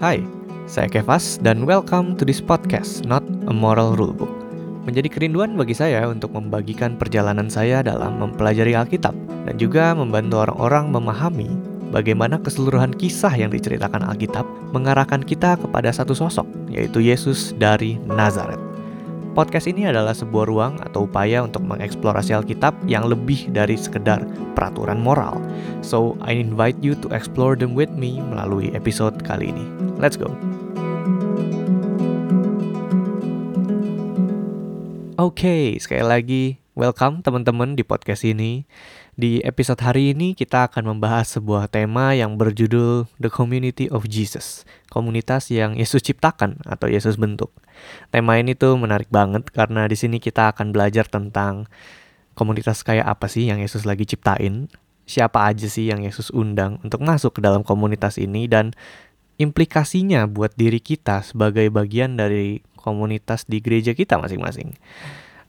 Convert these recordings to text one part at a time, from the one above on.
Hai, saya Kevas dan welcome to this podcast, not a moral rulebook. Menjadi kerinduan bagi saya untuk membagikan perjalanan saya dalam mempelajari Alkitab dan juga membantu orang-orang memahami bagaimana keseluruhan kisah yang diceritakan Alkitab mengarahkan kita kepada satu sosok, yaitu Yesus dari Nazaret. Podcast ini adalah sebuah ruang atau upaya untuk mengeksplorasi Alkitab yang lebih dari sekedar peraturan moral. So, I invite you to explore them with me melalui episode kali ini. Let's go! Oke, okay, sekali lagi welcome teman-teman di podcast ini. Di episode hari ini kita akan membahas sebuah tema yang berjudul The Community of Jesus, komunitas yang Yesus ciptakan atau Yesus bentuk. Tema ini tuh menarik banget karena di sini kita akan belajar tentang komunitas kayak apa sih yang Yesus lagi ciptain, siapa aja sih yang Yesus undang untuk masuk ke dalam komunitas ini dan implikasinya buat diri kita sebagai bagian dari komunitas di gereja kita masing-masing.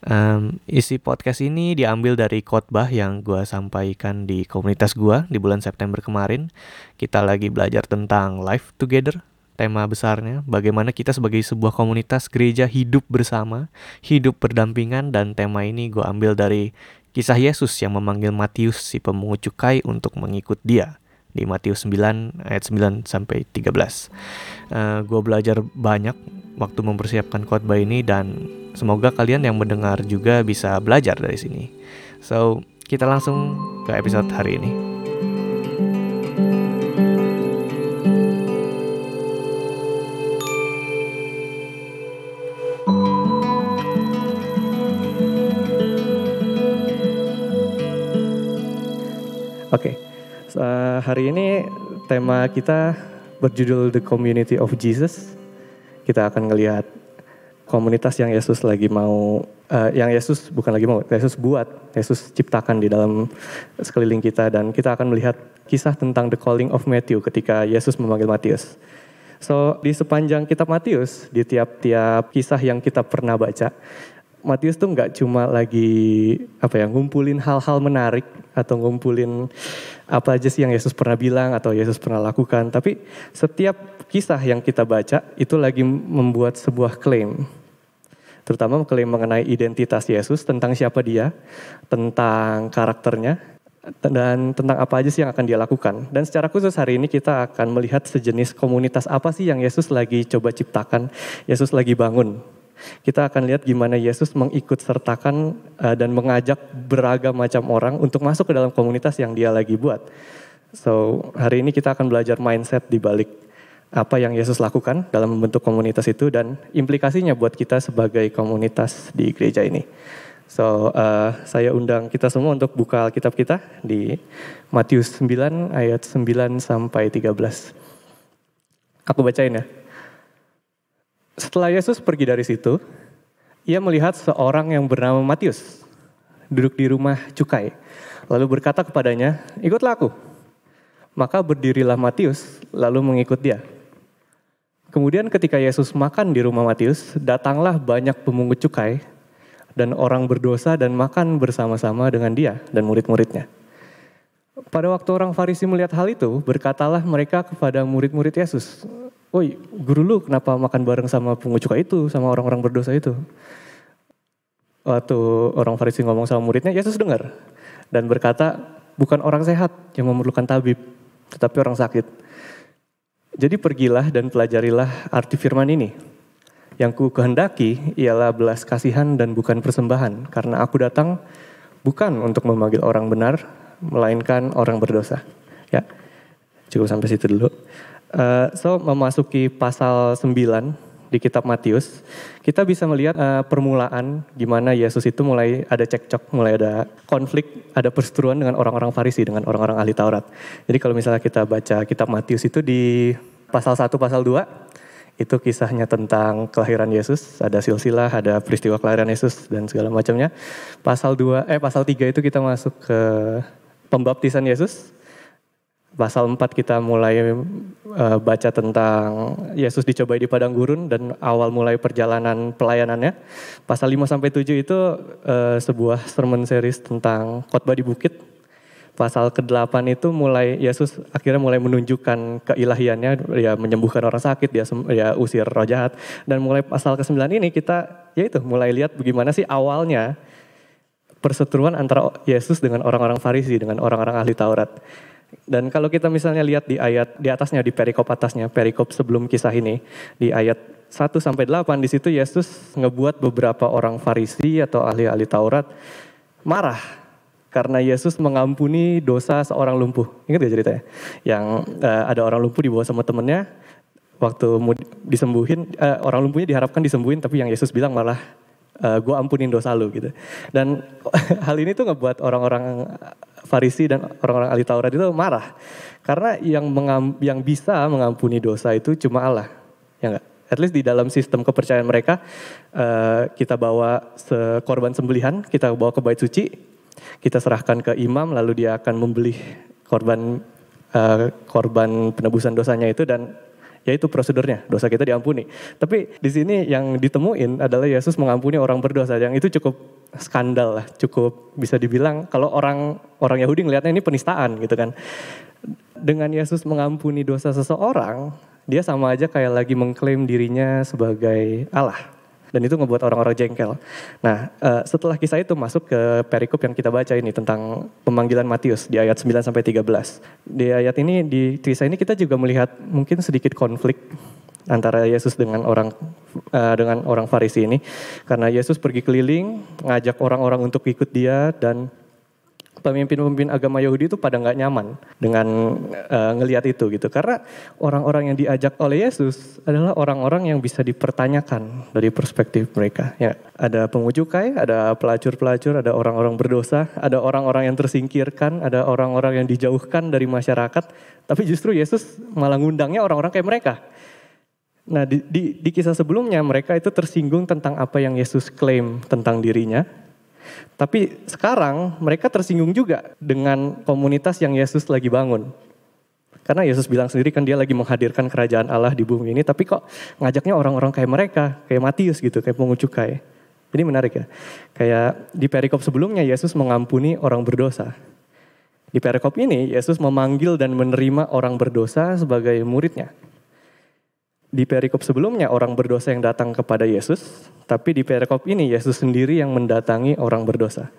Um, isi podcast ini diambil dari khotbah yang gue sampaikan di komunitas gue di bulan September kemarin. Kita lagi belajar tentang life together, tema besarnya, bagaimana kita sebagai sebuah komunitas gereja hidup bersama, hidup berdampingan, dan tema ini gue ambil dari kisah Yesus yang memanggil Matius si pemungut cukai untuk mengikut dia di Matius 9 ayat 9 sampai 13. Uh, gue belajar banyak waktu mempersiapkan khotbah ini dan Semoga kalian yang mendengar juga bisa belajar dari sini. So, kita langsung ke episode hari ini. Oke, okay. Uh, hari ini tema kita berjudul The Community of Jesus. Kita akan ngelihat komunitas yang Yesus lagi mau, uh, yang Yesus bukan lagi mau, Yesus buat, Yesus ciptakan di dalam sekeliling kita dan kita akan melihat kisah tentang the calling of Matthew ketika Yesus memanggil Matius. So di sepanjang kitab Matius, di tiap-tiap kisah yang kita pernah baca, Matius tuh nggak cuma lagi apa ya ngumpulin hal-hal menarik atau ngumpulin apa aja sih yang Yesus pernah bilang atau Yesus pernah lakukan, tapi setiap kisah yang kita baca itu lagi membuat sebuah klaim terutama klaim mengenai identitas Yesus, tentang siapa dia, tentang karakternya, dan tentang apa aja sih yang akan dia lakukan. Dan secara khusus hari ini kita akan melihat sejenis komunitas apa sih yang Yesus lagi coba ciptakan, Yesus lagi bangun. Kita akan lihat gimana Yesus mengikut sertakan uh, dan mengajak beragam macam orang untuk masuk ke dalam komunitas yang dia lagi buat. So, hari ini kita akan belajar mindset di balik apa yang Yesus lakukan dalam membentuk komunitas itu dan implikasinya buat kita sebagai komunitas di gereja ini. So, uh, saya undang kita semua untuk buka Alkitab kita di Matius 9 ayat 9 sampai 13. Aku bacain ya. Setelah Yesus pergi dari situ, ia melihat seorang yang bernama Matius duduk di rumah cukai. Lalu berkata kepadanya, "Ikutlah aku." Maka berdirilah Matius lalu mengikut dia. Kemudian ketika Yesus makan di rumah Matius, datanglah banyak pemungut cukai dan orang berdosa dan makan bersama-sama dengan dia dan murid-muridnya. Pada waktu orang Farisi melihat hal itu, berkatalah mereka kepada murid-murid Yesus, Woi, guru lu kenapa makan bareng sama pungut cukai itu, sama orang-orang berdosa itu? Waktu orang Farisi ngomong sama muridnya, Yesus dengar dan berkata, bukan orang sehat yang memerlukan tabib, tetapi orang sakit. Jadi pergilah dan pelajarilah arti firman ini. Yang ku kehendaki ialah belas kasihan dan bukan persembahan, karena aku datang bukan untuk memanggil orang benar, melainkan orang berdosa. Ya, cukup sampai situ dulu. Uh, so memasuki pasal 9 di kitab Matius, kita bisa melihat uh, permulaan gimana Yesus itu mulai ada cekcok, mulai ada konflik, ada perseteruan dengan orang-orang Farisi, dengan orang-orang ahli Taurat. Jadi kalau misalnya kita baca kitab Matius itu di pasal 1, pasal 2, itu kisahnya tentang kelahiran Yesus, ada silsilah, ada peristiwa kelahiran Yesus dan segala macamnya. Pasal 2 eh pasal 3 itu kita masuk ke pembaptisan Yesus. Pasal 4 kita mulai uh, baca tentang Yesus dicobai di padang gurun dan awal mulai perjalanan pelayanannya. Pasal 5 sampai 7 itu uh, sebuah sermon series tentang khotbah di bukit. pasal ke-8 itu mulai Yesus akhirnya mulai menunjukkan keilahiannya ya menyembuhkan orang sakit dia ya usir roh jahat dan mulai pasal ke-9 ini kita ya itu mulai lihat bagaimana sih awalnya perseteruan antara Yesus dengan orang-orang Farisi dengan orang-orang ahli Taurat. Dan kalau kita misalnya lihat di ayat di atasnya di perikop atasnya, perikop sebelum kisah ini di ayat 1 sampai 8 di situ Yesus ngebuat beberapa orang Farisi atau ahli-ahli Taurat marah karena Yesus mengampuni dosa seorang lumpuh. Ingat gak ceritanya? Yang uh, ada orang lumpuh dibawa sama temennya, waktu disembuhin, uh, orang lumpuhnya diharapkan disembuhin, tapi yang Yesus bilang malah, uh, eh, gue ampunin dosa lu gitu. Dan hal ini tuh ngebuat orang-orang Farisi dan orang-orang ahli Taurat itu marah. Karena yang mengam, yang bisa mengampuni dosa itu cuma Allah. Ya enggak? At least di dalam sistem kepercayaan mereka, uh, kita bawa korban sembelihan, kita bawa ke bait suci, kita serahkan ke imam lalu dia akan membeli korban uh, korban penebusan dosanya itu dan ya itu prosedurnya dosa kita diampuni. Tapi di sini yang ditemuin adalah Yesus mengampuni orang berdosa yang itu cukup skandal lah, cukup bisa dibilang kalau orang orang Yahudi ngelihatnya ini penistaan gitu kan. Dengan Yesus mengampuni dosa seseorang, dia sama aja kayak lagi mengklaim dirinya sebagai Allah dan itu ngebuat orang-orang jengkel. Nah, uh, setelah kisah itu masuk ke perikop yang kita baca ini tentang pemanggilan Matius di ayat 9 sampai 13. Di ayat ini di kisah ini kita juga melihat mungkin sedikit konflik antara Yesus dengan orang uh, dengan orang Farisi ini karena Yesus pergi keliling ngajak orang-orang untuk ikut dia dan pemimpin-pemimpin agama Yahudi itu pada nggak nyaman dengan uh, ngelihat itu gitu. Karena orang-orang yang diajak oleh Yesus adalah orang-orang yang bisa dipertanyakan dari perspektif mereka. Ya ada pengucukai ada pelacur-pelacur ada orang-orang berdosa ada orang-orang yang tersingkirkan ada orang-orang yang dijauhkan dari masyarakat. Tapi justru Yesus malah ngundangnya orang-orang kayak mereka. Nah di, di, di kisah sebelumnya mereka itu tersinggung tentang apa yang Yesus klaim tentang dirinya tapi sekarang mereka tersinggung juga dengan komunitas yang Yesus lagi bangun. Karena Yesus bilang sendiri kan dia lagi menghadirkan kerajaan Allah di bumi ini, tapi kok ngajaknya orang-orang kayak mereka, kayak Matius gitu, kayak pengunjuk cukai. Ini menarik ya. Kayak di perikop sebelumnya Yesus mengampuni orang berdosa. Di perikop ini Yesus memanggil dan menerima orang berdosa sebagai muridnya. Di perikop sebelumnya orang berdosa yang datang kepada Yesus, tapi di perikop ini Yesus sendiri yang mendatangi orang berdosa.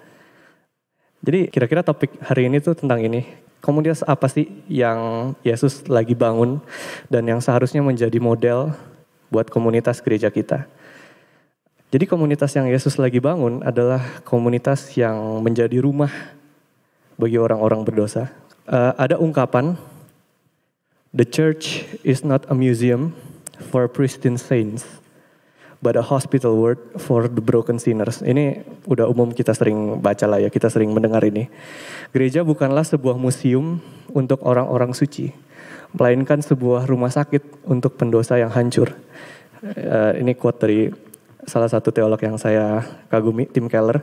Jadi kira-kira topik hari ini tuh tentang ini. Komunitas apa sih yang Yesus lagi bangun dan yang seharusnya menjadi model buat komunitas gereja kita. Jadi komunitas yang Yesus lagi bangun adalah komunitas yang menjadi rumah bagi orang-orang berdosa. Uh, ada ungkapan, the church is not a museum, for pristine saints, but a hospital word for the broken sinners. Ini udah umum kita sering baca lah ya, kita sering mendengar ini. Gereja bukanlah sebuah museum untuk orang-orang suci, melainkan sebuah rumah sakit untuk pendosa yang hancur. Uh, ini quote dari salah satu teolog yang saya kagumi, Tim Keller.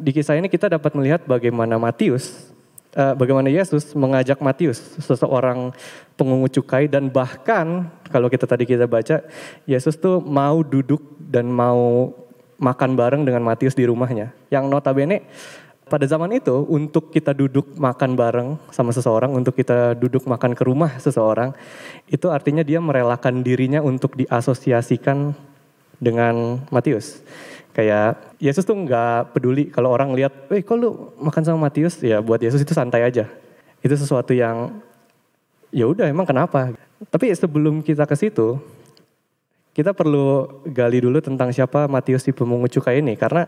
Di kisah ini kita dapat melihat bagaimana Matius uh, bagaimana Yesus mengajak Matius, seseorang pengungut cukai dan bahkan kalau kita tadi kita baca, Yesus tuh mau duduk dan mau makan bareng dengan Matius di rumahnya. Yang notabene pada zaman itu untuk kita duduk makan bareng sama seseorang, untuk kita duduk makan ke rumah seseorang, itu artinya dia merelakan dirinya untuk diasosiasikan dengan Matius. Kayak Yesus tuh nggak peduli kalau orang lihat, eh kok lu makan sama Matius? Ya buat Yesus itu santai aja. Itu sesuatu yang ya udah emang kenapa? Tapi sebelum kita ke situ, kita perlu gali dulu tentang siapa Matius si pemungut cukai ini karena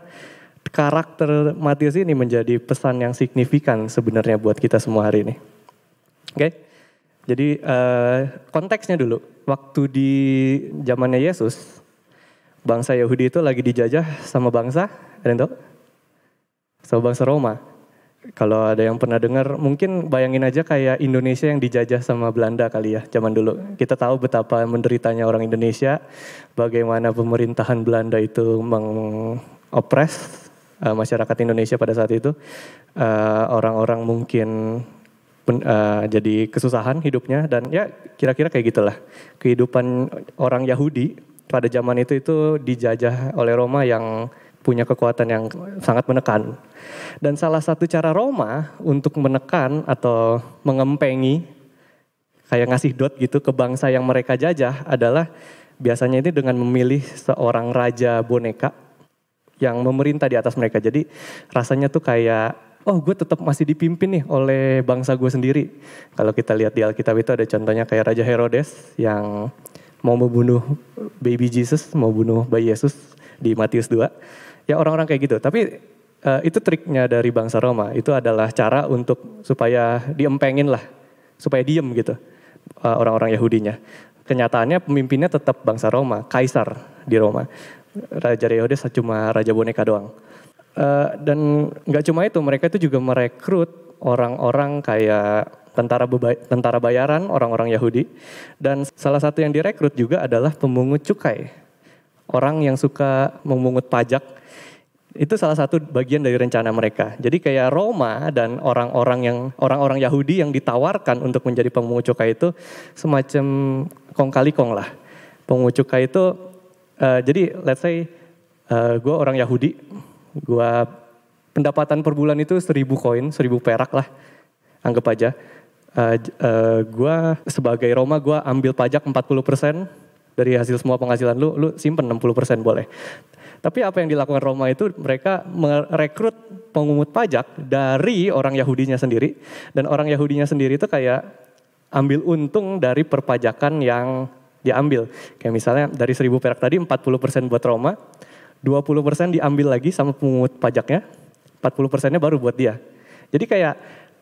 karakter Matius ini menjadi pesan yang signifikan sebenarnya buat kita semua hari ini. Oke. Okay? Jadi uh, konteksnya dulu, waktu di zamannya Yesus, bangsa Yahudi itu lagi dijajah sama bangsa, ada yang tahu? Sama bangsa Roma. Kalau ada yang pernah dengar, mungkin bayangin aja kayak Indonesia yang dijajah sama Belanda kali ya, zaman dulu. Kita tahu betapa menderitanya orang Indonesia, bagaimana pemerintahan Belanda itu mengopres uh, masyarakat Indonesia pada saat itu. Uh, orang-orang mungkin uh, jadi kesusahan hidupnya dan ya kira-kira kayak gitulah kehidupan orang Yahudi pada zaman itu itu dijajah oleh Roma yang punya kekuatan yang sangat menekan. Dan salah satu cara Roma untuk menekan atau mengempengi kayak ngasih dot gitu ke bangsa yang mereka jajah adalah biasanya ini dengan memilih seorang raja boneka yang memerintah di atas mereka. Jadi rasanya tuh kayak oh gue tetap masih dipimpin nih oleh bangsa gue sendiri. Kalau kita lihat di Alkitab itu ada contohnya kayak Raja Herodes yang mau membunuh baby Jesus, mau bunuh bayi Yesus di Matius 2. Ya orang-orang kayak gitu. Tapi uh, itu triknya dari bangsa Roma. Itu adalah cara untuk supaya diempengin lah, supaya diem gitu uh, orang-orang Yahudinya. Kenyataannya pemimpinnya tetap bangsa Roma, kaisar di Roma. Raja Herodes cuma raja boneka doang. Uh, dan nggak cuma itu, mereka itu juga merekrut orang-orang kayak tentara tentara bayaran, orang-orang Yahudi. Dan salah satu yang direkrut juga adalah pemungut cukai. Orang yang suka memungut pajak itu salah satu bagian dari rencana mereka. Jadi kayak Roma dan orang-orang yang orang-orang Yahudi yang ditawarkan untuk menjadi pemungut cukai itu semacam kong kali kong lah. Pemungut cukai itu uh, jadi let's say uh, gue orang Yahudi, gue pendapatan per bulan itu seribu koin, seribu perak lah, anggap aja. Uh, uh, gue sebagai Roma gue ambil pajak 40% dari hasil semua penghasilan lu, lu simpen 60% boleh. Tapi apa yang dilakukan Roma itu mereka merekrut pengungut pajak dari orang Yahudinya sendiri. Dan orang Yahudinya sendiri itu kayak ambil untung dari perpajakan yang diambil. Kayak misalnya dari 1000 perak tadi 40% buat Roma, 20% diambil lagi sama pemungut pajaknya, 40 persennya baru buat dia. Jadi kayak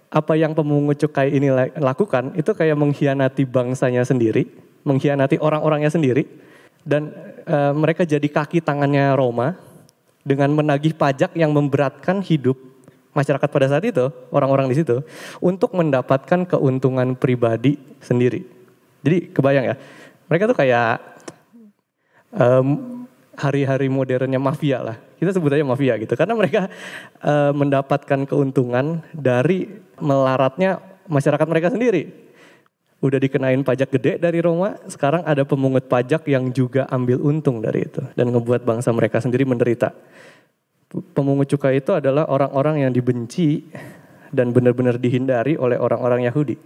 apa yang pemungut cukai ini lakukan itu kayak mengkhianati bangsanya sendiri, mengkhianati orang-orangnya sendiri, dan e, mereka jadi kaki tangannya Roma dengan menagih pajak yang memberatkan hidup masyarakat pada saat itu, orang-orang di situ, untuk mendapatkan keuntungan pribadi sendiri. Jadi kebayang ya, mereka tuh kayak um, hari-hari modernnya mafia lah. Kita sebut aja mafia gitu, karena mereka uh, mendapatkan keuntungan dari melaratnya masyarakat mereka sendiri udah dikenain pajak gede dari Roma, sekarang ada pemungut pajak yang juga ambil untung dari itu dan ngebuat bangsa mereka sendiri menderita. Pemungut cukai itu adalah orang-orang yang dibenci dan benar-benar dihindari oleh orang-orang Yahudi.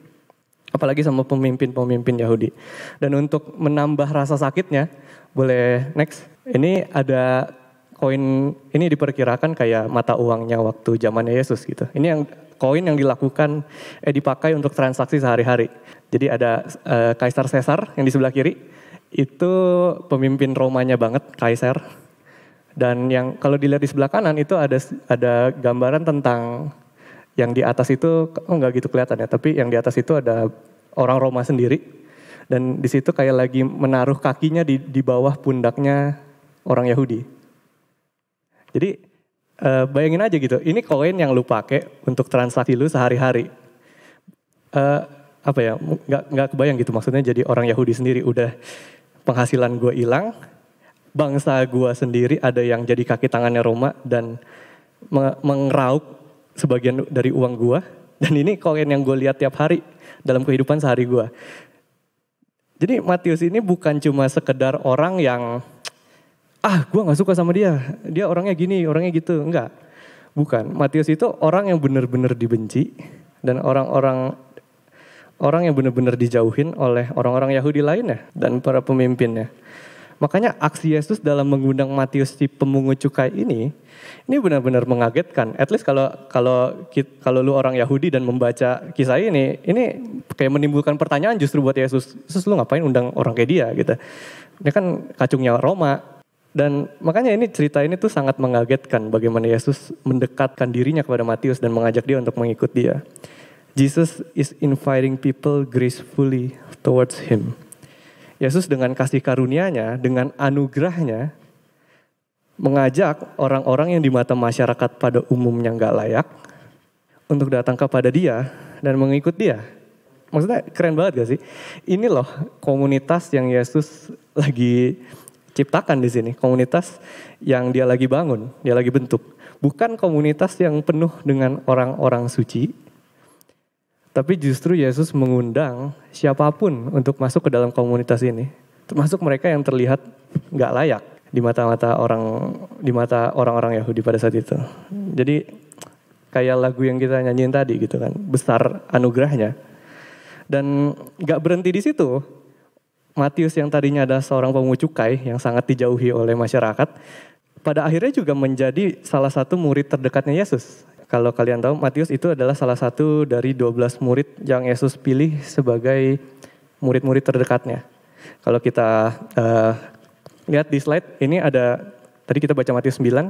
Apalagi sama pemimpin-pemimpin Yahudi. Dan untuk menambah rasa sakitnya, boleh next. Ini ada koin, ini diperkirakan kayak mata uangnya waktu zamannya Yesus gitu. Ini yang koin yang dilakukan, eh dipakai untuk transaksi sehari-hari. Jadi ada uh, Kaisar Caesar yang di sebelah kiri, itu pemimpin Romanya banget, Kaisar. Dan yang kalau dilihat di sebelah kanan itu ada ada gambaran tentang yang di atas itu oh nggak gitu kelihatan ya, tapi yang di atas itu ada orang Roma sendiri dan di situ kayak lagi menaruh kakinya di di bawah pundaknya orang Yahudi. Jadi uh, bayangin aja gitu, ini koin yang lu pakai untuk transaksi lu sehari-hari. Uh, apa ya nggak nggak kebayang gitu maksudnya jadi orang Yahudi sendiri. Udah penghasilan gue hilang bangsa gue sendiri ada yang jadi kaki tangannya Roma dan mengrauk sebagian dari uang gue dan ini koin yang gue lihat tiap hari dalam kehidupan sehari gue jadi Matius ini bukan cuma sekedar orang yang ah gue nggak suka sama dia dia orangnya gini orangnya gitu enggak bukan Matius itu orang yang benar-benar dibenci dan orang-orang orang yang benar-benar dijauhin oleh orang-orang Yahudi lainnya dan para pemimpinnya. Makanya aksi Yesus dalam mengundang Matius si pemungut cukai ini, ini benar-benar mengagetkan. At least kalau kalau kalau lu orang Yahudi dan membaca kisah ini, ini kayak menimbulkan pertanyaan justru buat Yesus. Yesus lu ngapain undang orang kayak dia gitu. Dia kan kacungnya Roma. Dan makanya ini cerita ini tuh sangat mengagetkan bagaimana Yesus mendekatkan dirinya kepada Matius dan mengajak dia untuk mengikut dia. Jesus is inviting people gracefully towards him. Yesus dengan kasih karunia-Nya, dengan anugerahnya, mengajak orang-orang yang di mata masyarakat pada umumnya nggak layak untuk datang kepada dia dan mengikut dia. Maksudnya keren banget gak sih? Ini loh komunitas yang Yesus lagi ciptakan di sini. Komunitas yang dia lagi bangun, dia lagi bentuk. Bukan komunitas yang penuh dengan orang-orang suci, tapi justru Yesus mengundang siapa pun untuk masuk ke dalam komunitas ini. Termasuk mereka yang terlihat nggak layak. di mata-mata orang di mata orang-orang Yahudi pada saat itu. Jadi kayak lagu yang kita nyanyiin tadi gitu kan, besar anugerahnya. Dan gak berhenti di situ. Matius yang tadinya adalah seorang pemungut cukai yang sangat dijauhi oleh masyarakat, pada akhirnya juga menjadi salah satu murid terdekatnya Yesus. Kalau kalian tahu, Matius itu adalah salah satu dari 12 murid yang Yesus pilih sebagai murid-murid terdekatnya. Kalau kita uh, lihat di slide, ini ada, tadi kita baca Matius 9,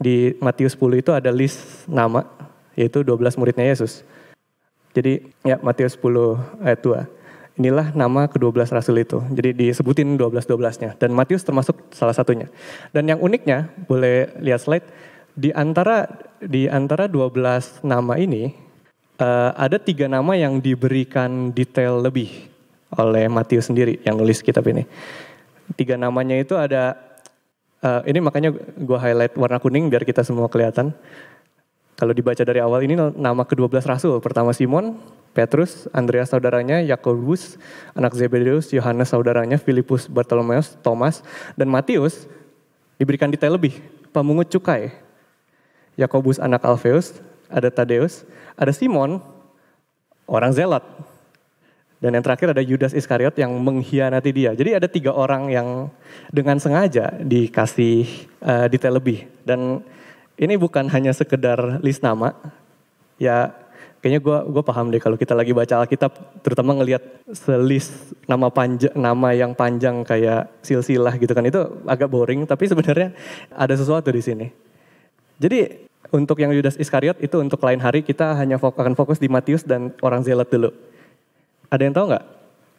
di Matius 10 itu ada list nama, yaitu 12 muridnya Yesus. Jadi ya Matius 10 ayat 2. Inilah nama ke-12 rasul itu. Jadi disebutin 12-12-nya. Dan Matius termasuk salah satunya. Dan yang uniknya, boleh lihat slide, di antara di antara 12 nama ini uh, ada tiga nama yang diberikan detail lebih oleh Matius sendiri yang nulis kitab ini. Tiga namanya itu ada uh, ini makanya gue highlight warna kuning biar kita semua kelihatan. Kalau dibaca dari awal ini nama ke-12 rasul. Pertama Simon, Petrus, Andreas saudaranya, Yakobus, anak Zebedeus, Yohanes saudaranya, Filipus, Bartolomeus, Thomas, dan Matius diberikan detail lebih. Pemungut cukai, Yakobus anak Alfeus, ada Tadeus, ada Simon, orang zealot. Dan yang terakhir ada Yudas Iskariot yang mengkhianati dia. Jadi ada tiga orang yang dengan sengaja dikasih uh, detail lebih. Dan ini bukan hanya sekedar list nama. Ya kayaknya gue gue paham deh kalau kita lagi baca Alkitab, terutama ngelihat selis nama panjang nama yang panjang kayak silsilah gitu kan itu agak boring. Tapi sebenarnya ada sesuatu di sini. Jadi untuk yang Yudas Iskariot itu untuk lain hari kita hanya fokus, akan fokus di Matius dan orang Zelot dulu. Ada yang tahu nggak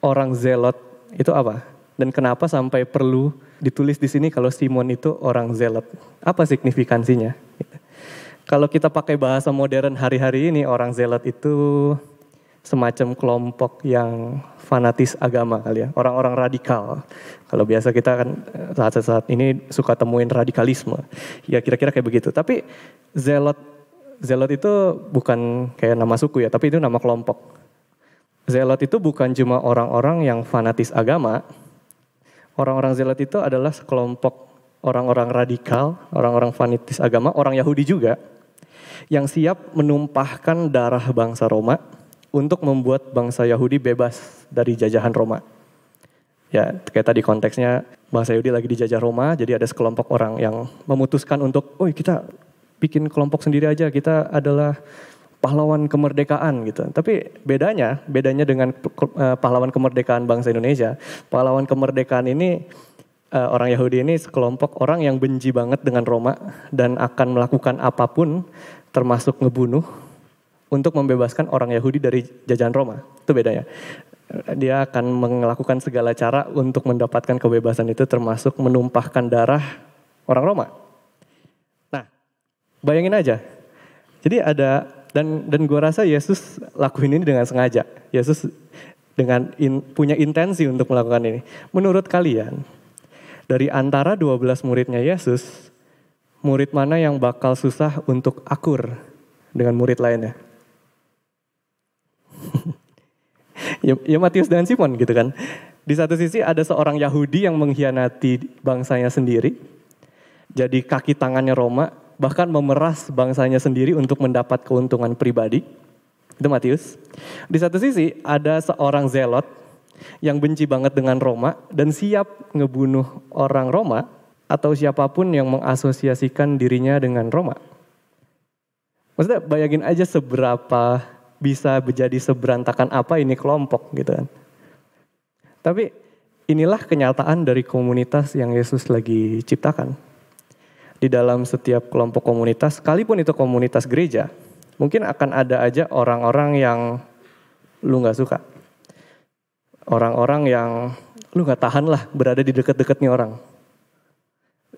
orang Zelot itu apa? Dan kenapa sampai perlu ditulis di sini kalau Simon itu orang Zelot? Apa signifikansinya? Kalau kita pakai bahasa modern hari-hari ini orang Zelot itu semacam kelompok yang fanatis agama kali ya, orang-orang radikal. Kalau biasa kita kan eh, saat-saat ini suka temuin radikalisme, ya kira-kira kayak begitu. Tapi zelot, zelot itu bukan kayak nama suku ya, tapi itu nama kelompok. Zelot itu bukan cuma orang-orang yang fanatis agama. Orang-orang zelot itu adalah sekelompok orang-orang radikal, orang-orang fanatis agama, orang Yahudi juga, yang siap menumpahkan darah bangsa Roma untuk membuat bangsa Yahudi bebas dari jajahan Roma. Ya, kayak tadi konteksnya bangsa Yahudi lagi dijajah Roma, jadi ada sekelompok orang yang memutuskan untuk, oh kita bikin kelompok sendiri aja, kita adalah pahlawan kemerdekaan gitu. Tapi bedanya, bedanya dengan uh, pahlawan kemerdekaan bangsa Indonesia, pahlawan kemerdekaan ini uh, orang Yahudi ini sekelompok orang yang benci banget dengan Roma dan akan melakukan apa pun termasuk ngebunuh untuk membebaskan orang Yahudi dari jajahan Roma. Itu bedanya. Dia akan melakukan segala cara untuk mendapatkan kebebasan itu termasuk menumpahkan darah orang Roma. Nah, bayangin aja. Jadi ada dan dan gue rasa Yesus lakuin ini dengan sengaja. Yesus dengan in, punya intensi untuk melakukan ini. Menurut kalian, dari antara 12 muridnya Yesus, murid mana yang bakal susah untuk akur dengan murid lainnya? ya, ya Matius dan Simon gitu kan. Di satu sisi ada seorang Yahudi yang mengkhianati bangsanya sendiri. Jadi kaki tangannya Roma, bahkan memeras bangsanya sendiri untuk mendapat keuntungan pribadi. Itu Matius. Di satu sisi ada seorang zelot yang benci banget dengan Roma dan siap ngebunuh orang Roma atau siapa pun yang mengasosiasikan dirinya dengan Roma. Maksudnya bayangin aja seberapa bisa menjadi seberantakan apa ini kelompok gitu kan. Tapi inilah kenyataan dari komunitas yang Yesus lagi ciptakan. Di dalam setiap kelompok komunitas, sekalipun itu komunitas gereja, mungkin akan ada aja orang-orang yang lu gak suka. Orang-orang yang lu gak tahan lah berada di deket-deketnya orang.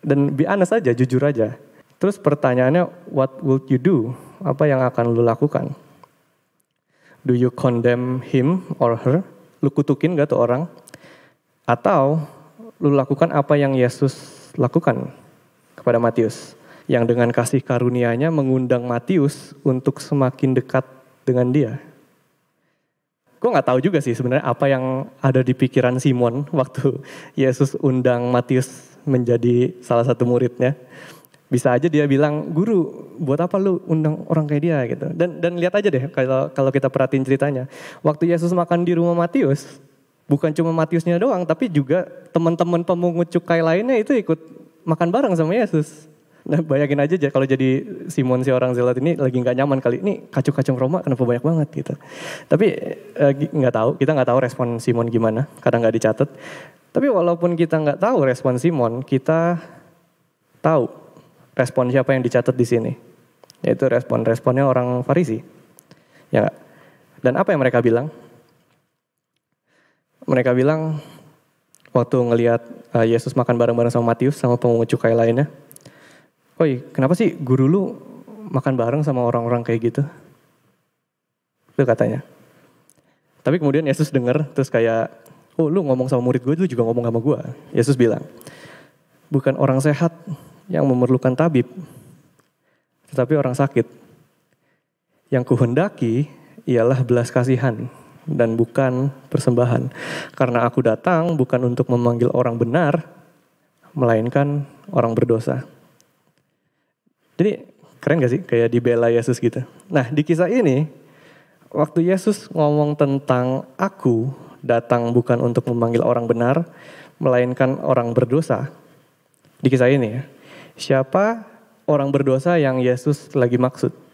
Dan be honest aja, jujur aja. Terus pertanyaannya, what would you do? Apa yang akan lu lakukan? Do you condemn him or her? Lu kutukin gak tuh orang? Atau lu lakukan apa yang Yesus lakukan kepada Matius? Yang dengan kasih karunia-Nya mengundang Matius untuk semakin dekat dengan dia. Gue gak tahu juga sih sebenarnya apa yang ada di pikiran Simon waktu Yesus undang Matius menjadi salah satu muridnya. Bisa aja dia bilang, guru buat apa lu undang orang kayak dia gitu. Dan dan lihat aja deh kalau kalau kita perhatiin ceritanya. Waktu Yesus makan di rumah Matius, bukan cuma Matiusnya doang, tapi juga teman-teman pemungut cukai lainnya itu ikut makan bareng sama Yesus. Nah bayangin aja kalau jadi Simon si orang zealot ini lagi nggak nyaman kali ini kacung-kacung Roma kenapa banyak banget gitu. Tapi eh, nggak eh, tahu kita nggak tahu respon Simon gimana karena nggak dicatat. Tapi walaupun kita nggak tahu respon Simon, kita tahu respon siapa yang dicatat di sini. Yaitu respon-responnya orang Farisi. Ya? Dan apa yang mereka bilang? Mereka bilang waktu ngelihat uh, Yesus makan bareng-bareng sama Matius sama pemungut cukai lainnya, Oi, kenapa sih guru lu makan bareng sama orang-orang kayak gitu? Itu katanya. Tapi kemudian Yesus dengar terus kayak, oh lu ngomong sama murid gue, lu juga ngomong sama gue. Yesus bilang, bukan orang sehat yang memerlukan tabib, tetapi orang sakit. Yang kuhendaki ialah belas kasihan dan bukan persembahan. Karena aku datang bukan untuk memanggil orang benar, melainkan orang berdosa. Jadi keren gak sih kayak dibela Yesus gitu. Nah di kisah ini waktu Yesus ngomong tentang aku datang bukan untuk memanggil orang benar melainkan orang berdosa. Di kisah ini ya. Siapa orang berdosa yang Yesus lagi maksud?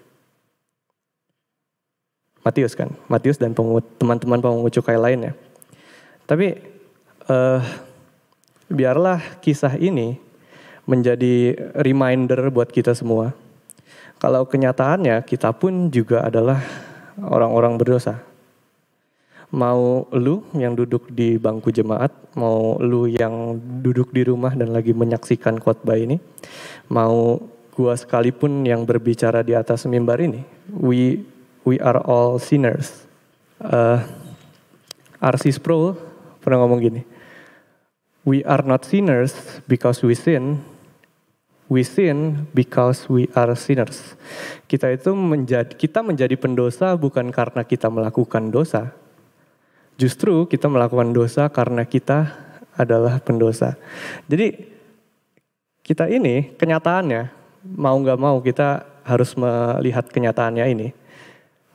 Matius kan, Matius dan teman-teman pemungut cukai lainnya. Tapi uh, biarlah kisah ini menjadi reminder buat kita semua. Kalau kenyataannya kita pun juga adalah orang-orang berdosa. Mau lu yang duduk di bangku jemaat, mau lu yang duduk di rumah dan lagi menyaksikan khotbah ini, mau gua sekalipun yang berbicara di atas mimbar ini, we we are all sinners. Uh, R.C. Sproul pernah ngomong gini, we are not sinners because we sin, We sin because we are sinners. Kita itu menjadi kita menjadi pendosa bukan karena kita melakukan dosa. Justru kita melakukan dosa karena kita adalah pendosa. Jadi kita ini kenyataannya mau nggak mau kita harus melihat kenyataannya ini.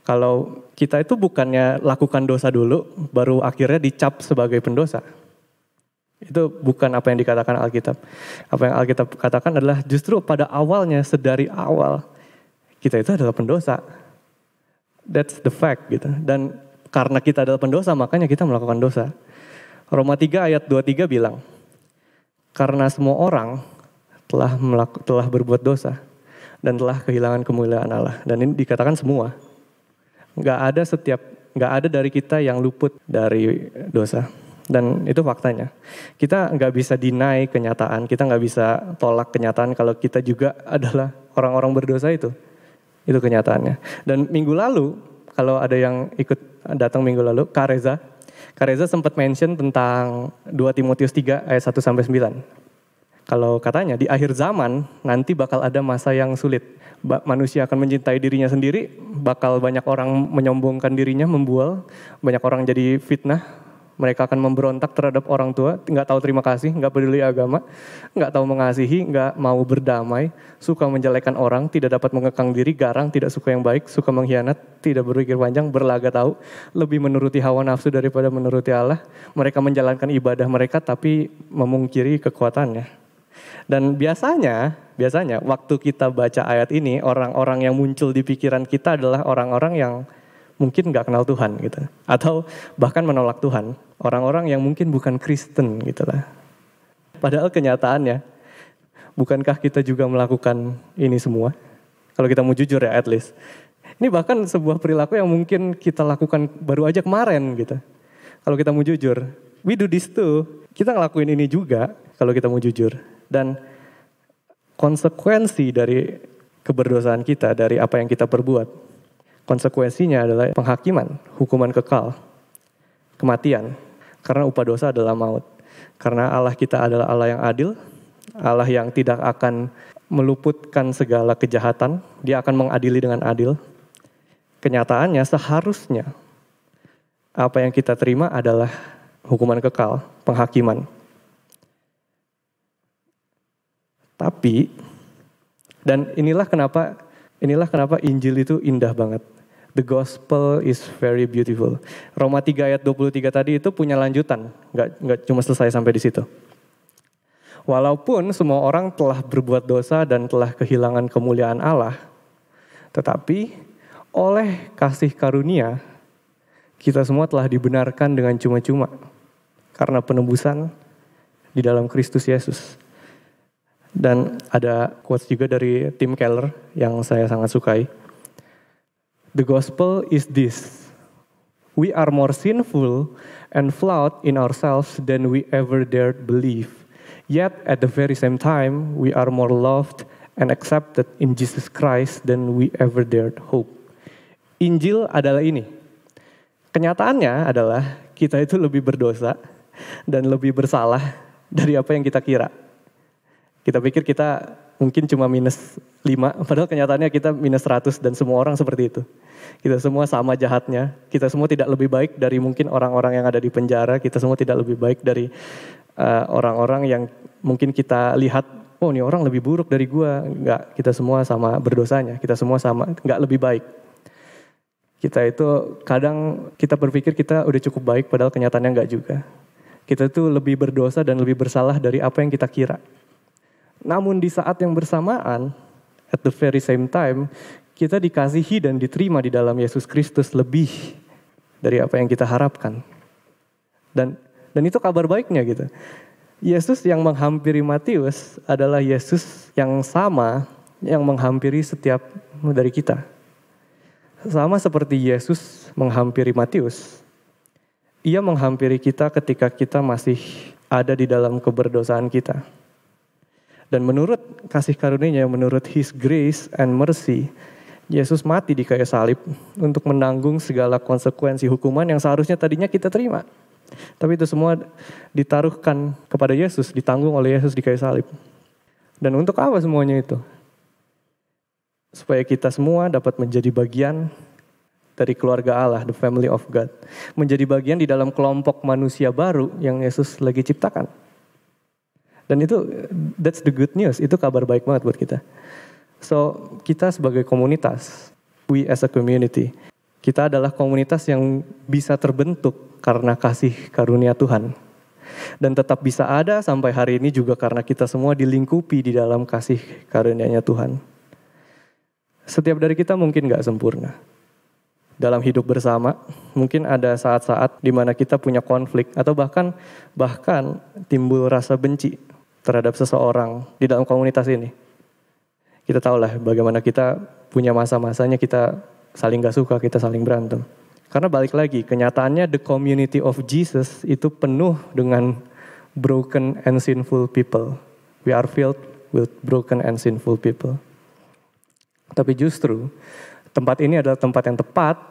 Kalau kita itu bukannya lakukan dosa dulu, baru akhirnya dicap sebagai pendosa. Itu bukan apa yang dikatakan Alkitab. Apa yang Alkitab katakan adalah justru pada awalnya, sedari awal, kita itu adalah pendosa. That's the fact gitu. Dan karena kita adalah pendosa, makanya kita melakukan dosa. Roma 3 ayat 23 bilang, karena semua orang telah melaku, telah berbuat dosa dan telah kehilangan kemuliaan Allah. Dan ini dikatakan semua. Nggak ada setiap, nggak ada dari kita yang luput dari dosa. Dan itu faktanya. Kita nggak bisa deny kenyataan, kita nggak bisa tolak kenyataan kalau kita juga adalah orang-orang berdosa itu. Itu kenyataannya. Dan minggu lalu, kalau ada yang ikut datang minggu lalu, Kareza, Kareza sempat mention tentang 2 Timotius 3 ayat 1 sampai 9. Kalau katanya di akhir zaman nanti bakal ada masa yang sulit. Manusia akan mencintai dirinya sendiri, bakal banyak orang menyombongkan dirinya, membual, banyak orang jadi fitnah, mereka akan memberontak terhadap orang tua, nggak tahu terima kasih, nggak peduli agama, nggak tahu mengasihi, nggak mau berdamai, suka menjelekan orang, tidak dapat mengekang diri, garang, tidak suka yang baik, suka mengkhianat, tidak berpikir panjang, berlaga tahu, lebih menuruti hawa nafsu daripada menuruti Allah. Mereka menjalankan ibadah mereka tapi memungkiri kekuatannya. Dan biasanya, biasanya waktu kita baca ayat ini, orang-orang yang muncul di pikiran kita adalah orang-orang yang mungkin nggak kenal Tuhan gitu. Atau bahkan menolak Tuhan. Orang-orang yang mungkin bukan Kristen gitu lah. Padahal kenyataannya bukankah kita juga melakukan ini semua? Kalau kita mau jujur ya at least. Ini bahkan sebuah perilaku yang mungkin kita lakukan baru aja kemarin gitu. Kalau kita mau jujur we do this too. Kita ngelakuin ini juga kalau kita mau jujur dan konsekuensi dari keberdosaan kita dari apa yang kita perbuat Konsekuensinya adalah penghakiman, hukuman kekal, kematian. Karena upah dosa adalah maut. Karena Allah kita adalah Allah yang adil, Allah yang tidak akan meluputkan segala kejahatan, dia akan mengadili dengan adil. Kenyataannya seharusnya apa yang kita terima adalah hukuman kekal, penghakiman. Tapi dan inilah kenapa inilah kenapa Injil itu indah banget. The gospel is very beautiful. Roma 3 ayat 23 tadi itu punya lanjutan, nggak nggak cuma selesai sampai di situ. Walaupun semua orang telah berbuat dosa dan telah kehilangan kemuliaan Allah, tetapi oleh kasih karunia kita semua telah dibenarkan dengan cuma-cuma karena penebusan di dalam Kristus Yesus. Dan ada quotes juga dari Tim Keller yang saya sangat sukai. The gospel is this. We are more sinful and flawed in ourselves than we ever dared believe. Yet at the very same time, we are more loved and accepted in Jesus Christ than we ever dared hope. Injil adalah ini. Kenyataannya adalah kita itu lebih berdosa dan lebih bersalah dari apa yang kita kira. Kita pikir kita mungkin cuma minus 5, padahal kenyataannya kita minus 100 dan semua orang seperti itu. Kita semua sama jahatnya, kita semua tidak lebih baik dari mungkin orang-orang yang ada di penjara, kita semua tidak lebih baik dari eh, orang-orang uh, yang mungkin kita lihat, oh ini orang lebih buruk dari gua. Enggak, kita semua sama berdosanya, kita semua sama, enggak lebih baik. Kita itu kadang kita berpikir kita udah cukup baik, padahal kenyataannya enggak juga. Kita itu lebih berdosa dan lebih bersalah dari apa yang kita kira. Namun di saat yang bersamaan, at the very same time, kita dikasihi dan diterima di dalam Yesus Kristus lebih dari apa yang kita harapkan. Dan dan itu kabar baiknya gitu. Yesus yang menghampiri Matius adalah Yesus yang sama yang menghampiri setiap dari kita. Sama seperti Yesus menghampiri Matius. Ia menghampiri kita ketika kita masih ada di dalam keberdosaan kita. Dan menurut kasih karunia, menurut His grace and mercy, Yesus mati di kayu salib untuk menanggung segala konsekuensi hukuman yang seharusnya tadinya kita terima. Tapi itu semua ditaruhkan kepada Yesus, ditanggung oleh Yesus di kayu salib. Dan untuk apa semuanya itu? Supaya kita semua dapat menjadi bagian dari keluarga Allah, the family of God. Menjadi bagian di dalam kelompok manusia baru yang Yesus lagi ciptakan. Dan itu that's the good news, itu kabar baik banget buat kita. So, kita sebagai komunitas, we as a community, kita adalah komunitas yang bisa terbentuk karena kasih karunia Tuhan. Dan tetap bisa ada sampai hari ini juga karena kita semua dilingkupi di dalam kasih karunia-Nya Tuhan. Setiap dari kita mungkin gak sempurna. Dalam hidup bersama, mungkin ada saat-saat di mana kita punya konflik atau bahkan bahkan timbul rasa benci terhadap seseorang di dalam komunitas ini. Kita tahu lah bagaimana kita punya masa-masanya kita saling gak suka, kita saling berantem. Karena balik lagi, kenyataannya the community of Jesus itu penuh dengan broken and sinful people. We are filled with broken and sinful people. Tapi justru tempat ini adalah tempat yang tepat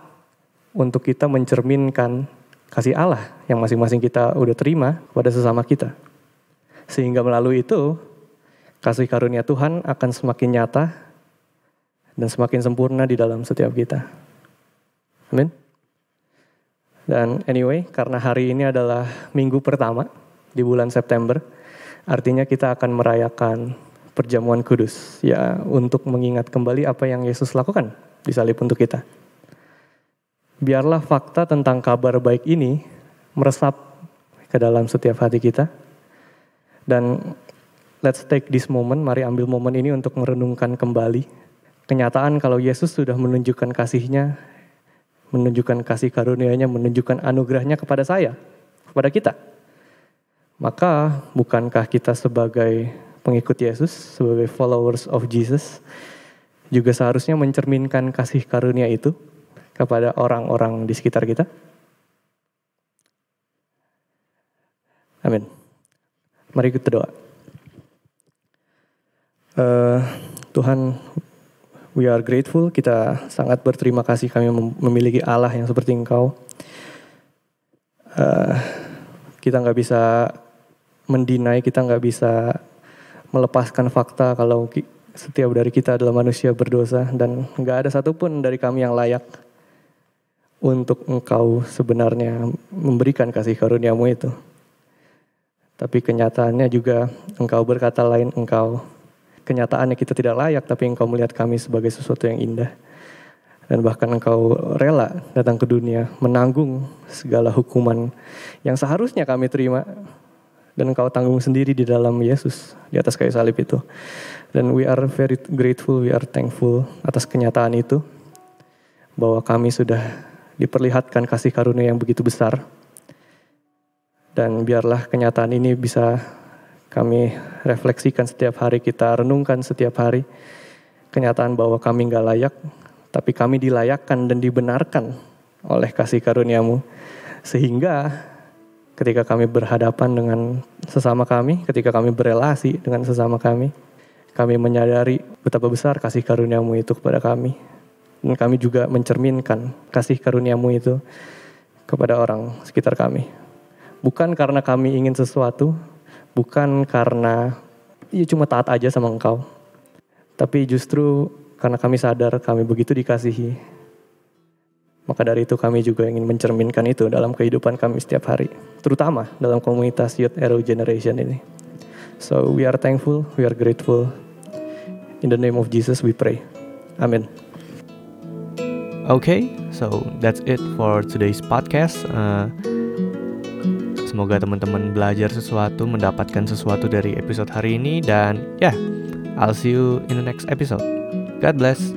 untuk kita mencerminkan kasih Allah yang masing-masing kita udah terima kepada sesama kita. Sehingga melalui itu, kasih karunia Tuhan akan semakin nyata dan semakin sempurna di dalam setiap kita. Amin. Dan anyway, karena hari ini adalah minggu pertama di bulan September, artinya kita akan merayakan perjamuan kudus ya untuk mengingat kembali apa yang Yesus lakukan di salib untuk kita. Biarlah fakta tentang kabar baik ini meresap ke dalam setiap hati kita dan let's take this moment, mari ambil momen ini untuk merenungkan kembali kenyataan kalau Yesus sudah menunjukkan kasihnya, menunjukkan kasih karunia-Nya, menunjukkan anugerahnya kepada saya, kepada kita. Maka bukankah kita sebagai pengikut Yesus, sebagai followers of Jesus, juga seharusnya mencerminkan kasih karunia itu kepada orang-orang di sekitar kita? Amin. Mari kita doa. Uh, Tuhan, we are grateful. Kita sangat berterima kasih kami memiliki Allah yang seperti Engkau. Uh, kita nggak bisa mendinai, kita nggak bisa melepaskan fakta kalau setiap dari kita adalah manusia berdosa dan nggak ada satupun dari kami yang layak untuk engkau sebenarnya memberikan kasih karuniamu itu. Tapi kenyataannya juga engkau berkata lain engkau kenyataannya kita tidak layak, tapi engkau melihat kami sebagai sesuatu yang indah. Dan bahkan engkau rela datang ke dunia, menanggung segala hukuman yang seharusnya kami terima. Dan engkau tanggung sendiri di dalam Yesus, di atas kayu salib itu. Dan we are very grateful, we are thankful atas kenyataan itu. Bahwa kami sudah diperlihatkan kasih karunia yang begitu besar. Dan biarlah kenyataan ini bisa kami refleksikan setiap hari, kita renungkan setiap hari. Kenyataan bahwa kami nggak layak, tapi kami dilayakkan dan dibenarkan oleh kasih karuniamu. Sehingga ketika kami berhadapan dengan sesama kami, ketika kami berelasi dengan sesama kami, kami menyadari betapa besar kasih karuniamu itu kepada kami. Dan kami juga mencerminkan kasih karuniamu itu kepada orang sekitar kami. Bukan karena kami ingin sesuatu, bukan karena ya cuma taat aja sama engkau. Tapi justru karena kami sadar kami begitu dikasihi. Maka dari itu kami juga ingin mencerminkan itu dalam kehidupan kami setiap hari. Terutama dalam komunitas Youth Arrow Generation ini. So we are thankful, we are grateful. In the name of Jesus we pray. Amin. Okay, so that's it for today's podcast. Uh, Semoga teman-teman belajar sesuatu, mendapatkan sesuatu dari episode hari ini dan ya, yeah, I'll see you in the next episode. God bless.